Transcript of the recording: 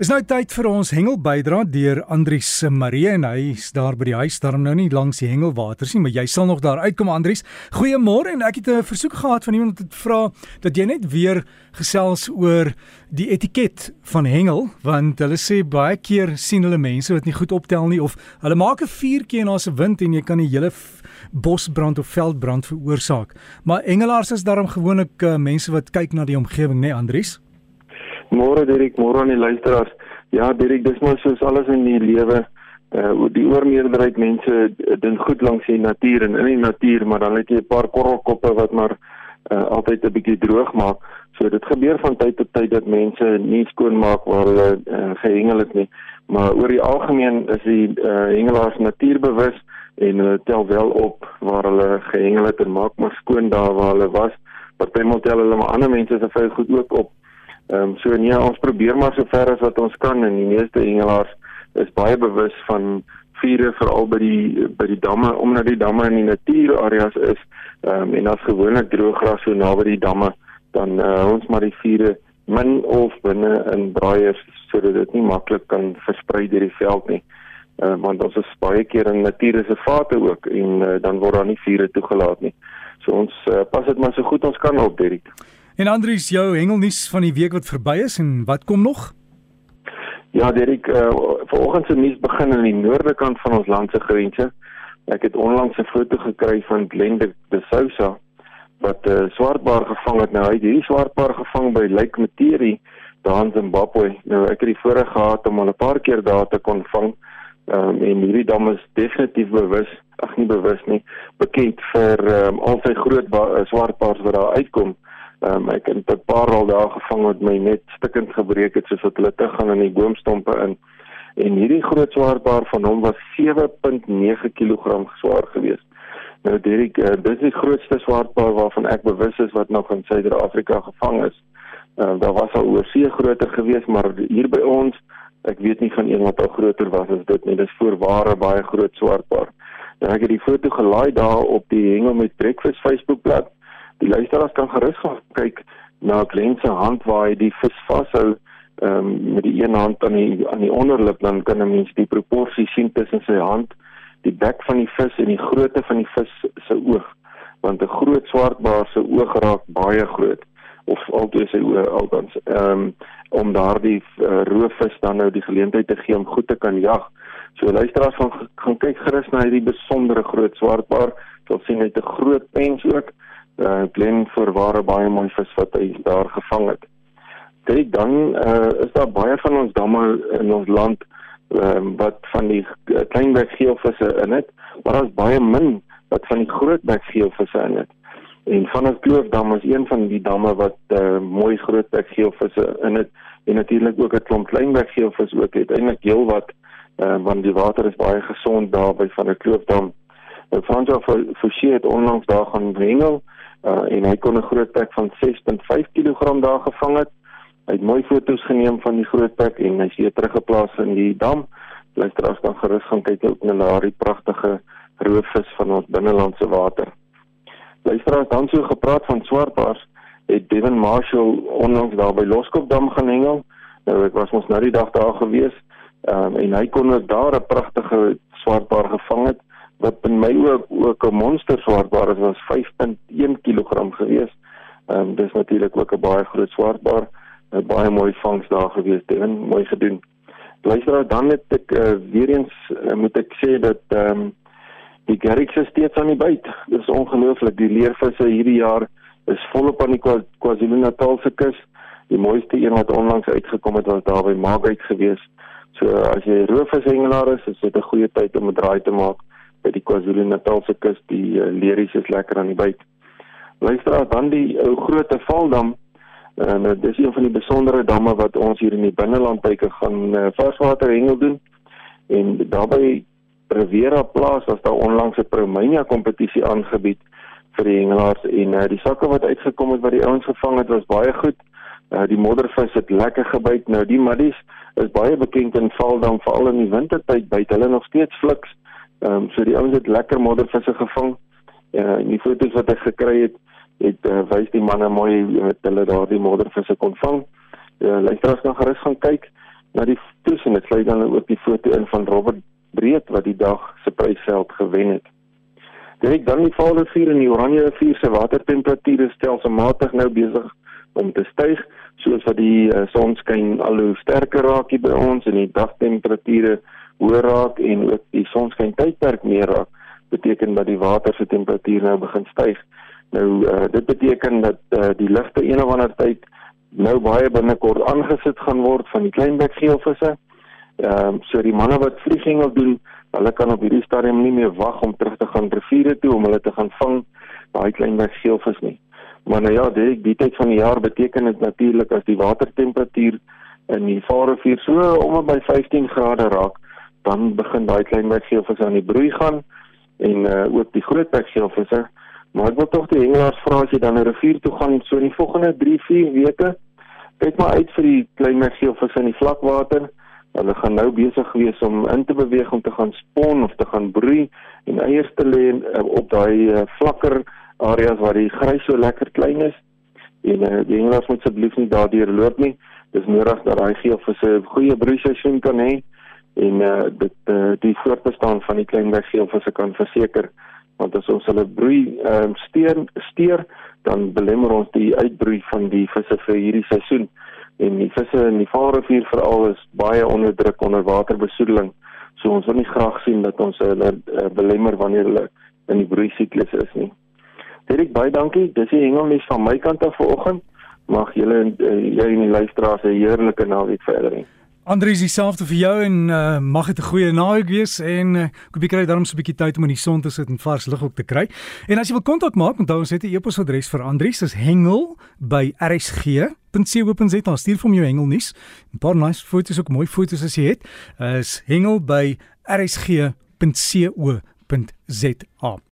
Is nou tyd vir ons hengel bydra deur Andrius Marie en hy is daar by die huis daar nou nie langs die hengelwaters nie, maar jy sal nog daar uitkom Andrius. Goeiemôre en ek het 'n versoek gehad van iemand om te vra dat jy net weer gesels oor die etiket van hengel want hulle sê baie keer sien hulle mense wat nie goed optel nie of hulle maak 'n vuurtjie en daar's 'n wind en jy kan die hele bosbrand of veldbrand veroorsaak. Maar hengelaars is daarom gewoonlik uh, mense wat kyk na die omgewing, né, nee, Andrius? Môre Dirk, môre aan die luisteraars. Ja, Dirk, dis maar soos alles in die lewe. Uh die oormeerderheid mense dink goed langs die natuur en in die natuur, maar dan het jy 'n paar korrelkoppe wat maar uh altyd 'n bietjie droog maak. So dit gebeur van tyd tot tyd dat mense nie skoon maak waar hulle uh, gehengel het nie. Maar oor die algemeen is die uh hengelaars natuurbewus en hulle tel wel op waar hulle gehengel het en maak maar skoon daar waar hulle was. Partymal tel hulle maar ander mense se vuil goed ook op Ehm um, so nee, ons probeer maar so ver as wat ons kan en die meeste hengelaars is baie bewus van vure veral by die by die damme omdat die damme in die natuurareas is. Ehm um, en as gewoonlik droë gras so naby die damme dan uh, ons maar die vure min of binne in braaiers sodat dit nie maklik kan versprei deur die veld nie. Uh, want ons is baie keer in natuurreservate ook en uh, dan word daar nie vure toegelaat nie. So ons uh, pas dit maar so goed ons kan op Derek. En Andries, jou hengelnuus van die week wat verby is en wat kom nog? Ja, Derek, uh, vanoggend se nuus begin aan die noorde kant van ons land se grense. Ek het onlangs 'n foto gekry van Glende de Sousa wat 'n uh, swartbaar gevang het. Nou hy het hierdie swartbaar gevang by Lake Materi daar in Zimbabwe. Nou ek het die voorreg gehad om al 'n paar keer daar te kon vang. Um, en hierdie dam is definitief bewus, ag nie bewus nie, bekend vir um, al sy groot swartbaars wat daar uitkom. Um, ek het 'n paar al daar gevang wat my net stikkend gebreek het soos wat hulle te gaan in die boomstompe in. En hierdie groot swaarbaar van hom was 7.9 kg swaar geweest. Nou Derek, uh, dis die grootste swaarbaar waarvan ek bewus is wat nog in Suider-Afrika gevang is. Uh, daar was al oor see groter geweest, maar hier by ons, ek weet nie van een wat al groter was as dit nie. Dis voorware baie groot swaarbaar. Nou ek het die foto gelaai daar op die Hengel met Breakfast Facebookblad die luisteraars kan gerus gaan kyk na Glenn se hand waar hy die vis vashou um, met die een hand aan die aan die onderlip dan kan 'n mens die proporsie sien tussen sy hand, die bek van die vis en die grootte van die vis se oog. Want 'n groot swartbaar se oog raak baie groot of altyd sy oë altans um, om daardie uh, roofvis dan nou die geleentheid te gee om goed te kan jag. So luisteraars gaan gaan kyk gerus na hierdie besondere groot swartbaar. Jy sien hy het 'n groot pens ook uh, Glen voorware baie mooi vis wat hy daar gevang het. Kyk dan uh, is daar baie van ons damme in ons land um, wat van die uh, kleinbek geelvisse in het, maar daar's baie min wat van die grootbek geelvisse in het. En van ons kloofdam is een van die damme wat uh, mooi grootbek geelvisse in het en natuurlik ook 'n klomp kleinbek geelvis ook het. Eintlik heel wat uh, want die water is baie gesond daar by van 'n kloofdam. En Fransjo Forsie het onlangs daar gaan hengel uh, en hy kon 'n groot pek van 6.5 kg daar gevang het. Hy het mooi foto's geneem van die groot pek en hy's weer teruggeplaas in die dam. Luisteraars kan gerus gaan kyk ook na daardie pragtige roofvis van ons binnelandse water. Luisteraars dan so gepraat van swartbaars het Devin Marshall onlangs daar by Loskopdam gaan hengel. Nou ek was mos nou die dag daar gewees um, en hy kon ook daar 'n pragtige swartbaar gevang het wat in my ook ook 'n monster swartbaar is was 5.1 kg gewees. Ehm um, dis natuurlik ook 'n baie groot swartbaar, 'n baie mooi vangs daar gewees, Devin, mooi gedoen. Luister dan net ek uh, weer eens uh, moet ek sê dat ehm um, die Garrix steeds aan die byt. Dis ongelooflik, die leervisse hierdie jaar is volop aan die KwaZulu-Natal se kus. Die mooiste een wat onlangs uitgekom het was daar by Magate geweest. So as jy roofvishengelaar is, is dit 'n goeie tyd om 'n draai te maak by die KwaZulu-Natalse kus, die uh, leries is lekker aan die byt. Luister dan die ou groot Valdam. En uh, dis een van die besondere damme wat ons hier in die binneland byke gaan uh, varswater hengel doen. En daarby Rivera Plaas was daar onlangs 'n Promenia kompetisie aangebied vir die hengelaars en uh, die sakke wat uitgekom het wat die ouens gevang het was baie goed. Uh, die moddervis het lekker gebyt. Nou die muddies is baie bekend in Valdam veral in die wintertyd byt hulle nog steeds fliks. Ehm um, so die ouens het lekker moddervisse gevang. Ja, uh, die foto's wat ek gekry het, het uh, wys die manne mooi met hulle daardie moddervisse kon vang. Ja, uh, luisteraars kan gerus gaan kyk. na die toets en dit sluit dan ook die foto in van Robert Breed wat die dag se prysveld gewen het. Direk dan die Vaalrivier en die Oranje rivier se watertemperature stelselmatig nou besig om te styg soos wat die uh, son skyn al hoe sterker raak hier by ons en die dagtemperature hoër raak en ook die sonskyn tydperk meer raak beteken dat die water se temperatuur nou begin styg. Nou uh, dit beteken dat uh, die ligte een of ander tyd nou baie binnekort aangesit gaan word van die kleinbek geelvisse. Ehm uh, so die manne wat vliegengel doen, hulle kan op hierdie stadium nie meer wag om terug te gaan riviere toe om hulle te gaan vang daai kleinbek geelvis nie. Maar nou ja, dit die tyd van die jaar beteken dit natuurlik as die watertemperatuur in die Vaalrivier so om by 15 grade raak, dan begin daai klein weggeelvisse aan die broei gaan en uh, ook die groot weggeelvisse. Maar ek wil tog die hengelaars vra as jy dan 'n rivier toe gaan so in die volgende 3-4 weke, kyk maar uit vir die klein weggeelvisse in die vlakwater. Hulle gaan nou besig wees om in te beweeg om te gaan spon of te gaan broei en eiers te lê uh, op daai uh, vlakker areas waar die grys so lekker klein is en uh, die hengelaars moet asseblief nie daardeur loop nie. Dis nodig dat daai geelvisse 'n goeie broeiseisoen kan hê en uh, dit uh, die voortbestaan van die klein geelvisse kan verseker want as ons hulle broei um, steur steur dan belemmer ons die uitbroei van die visse vir hierdie seisoen en die visse in die Vaalrivier veral is baie onder druk onder waterbesoedeling so ons wil nie graag sien dat ons hulle uh, belemmer wanneer hulle in die broei siklus is nie Derek, baie dankie. Dis die hengelmes van my kant af vanoggend. Mag julle uh, jy en die luisteraars 'n heerlike naweek verder hê. Andri, dieselfde vir jou en uh, mag dit 'n goeie naweek wees en uh, ek hoop jy kry daarom so 'n bietjie tyd om in die son te sit en vars lug ook te kry. En as jy wil kontak maak, onthou ons het 'n e-posadres vir Andri, dis hengel@rsg.co.za. Stuur vir hom jou hengelnuus. 'n Paar nice foto's ook mooi foto's as jy het. Is hengel@rsg.co.za.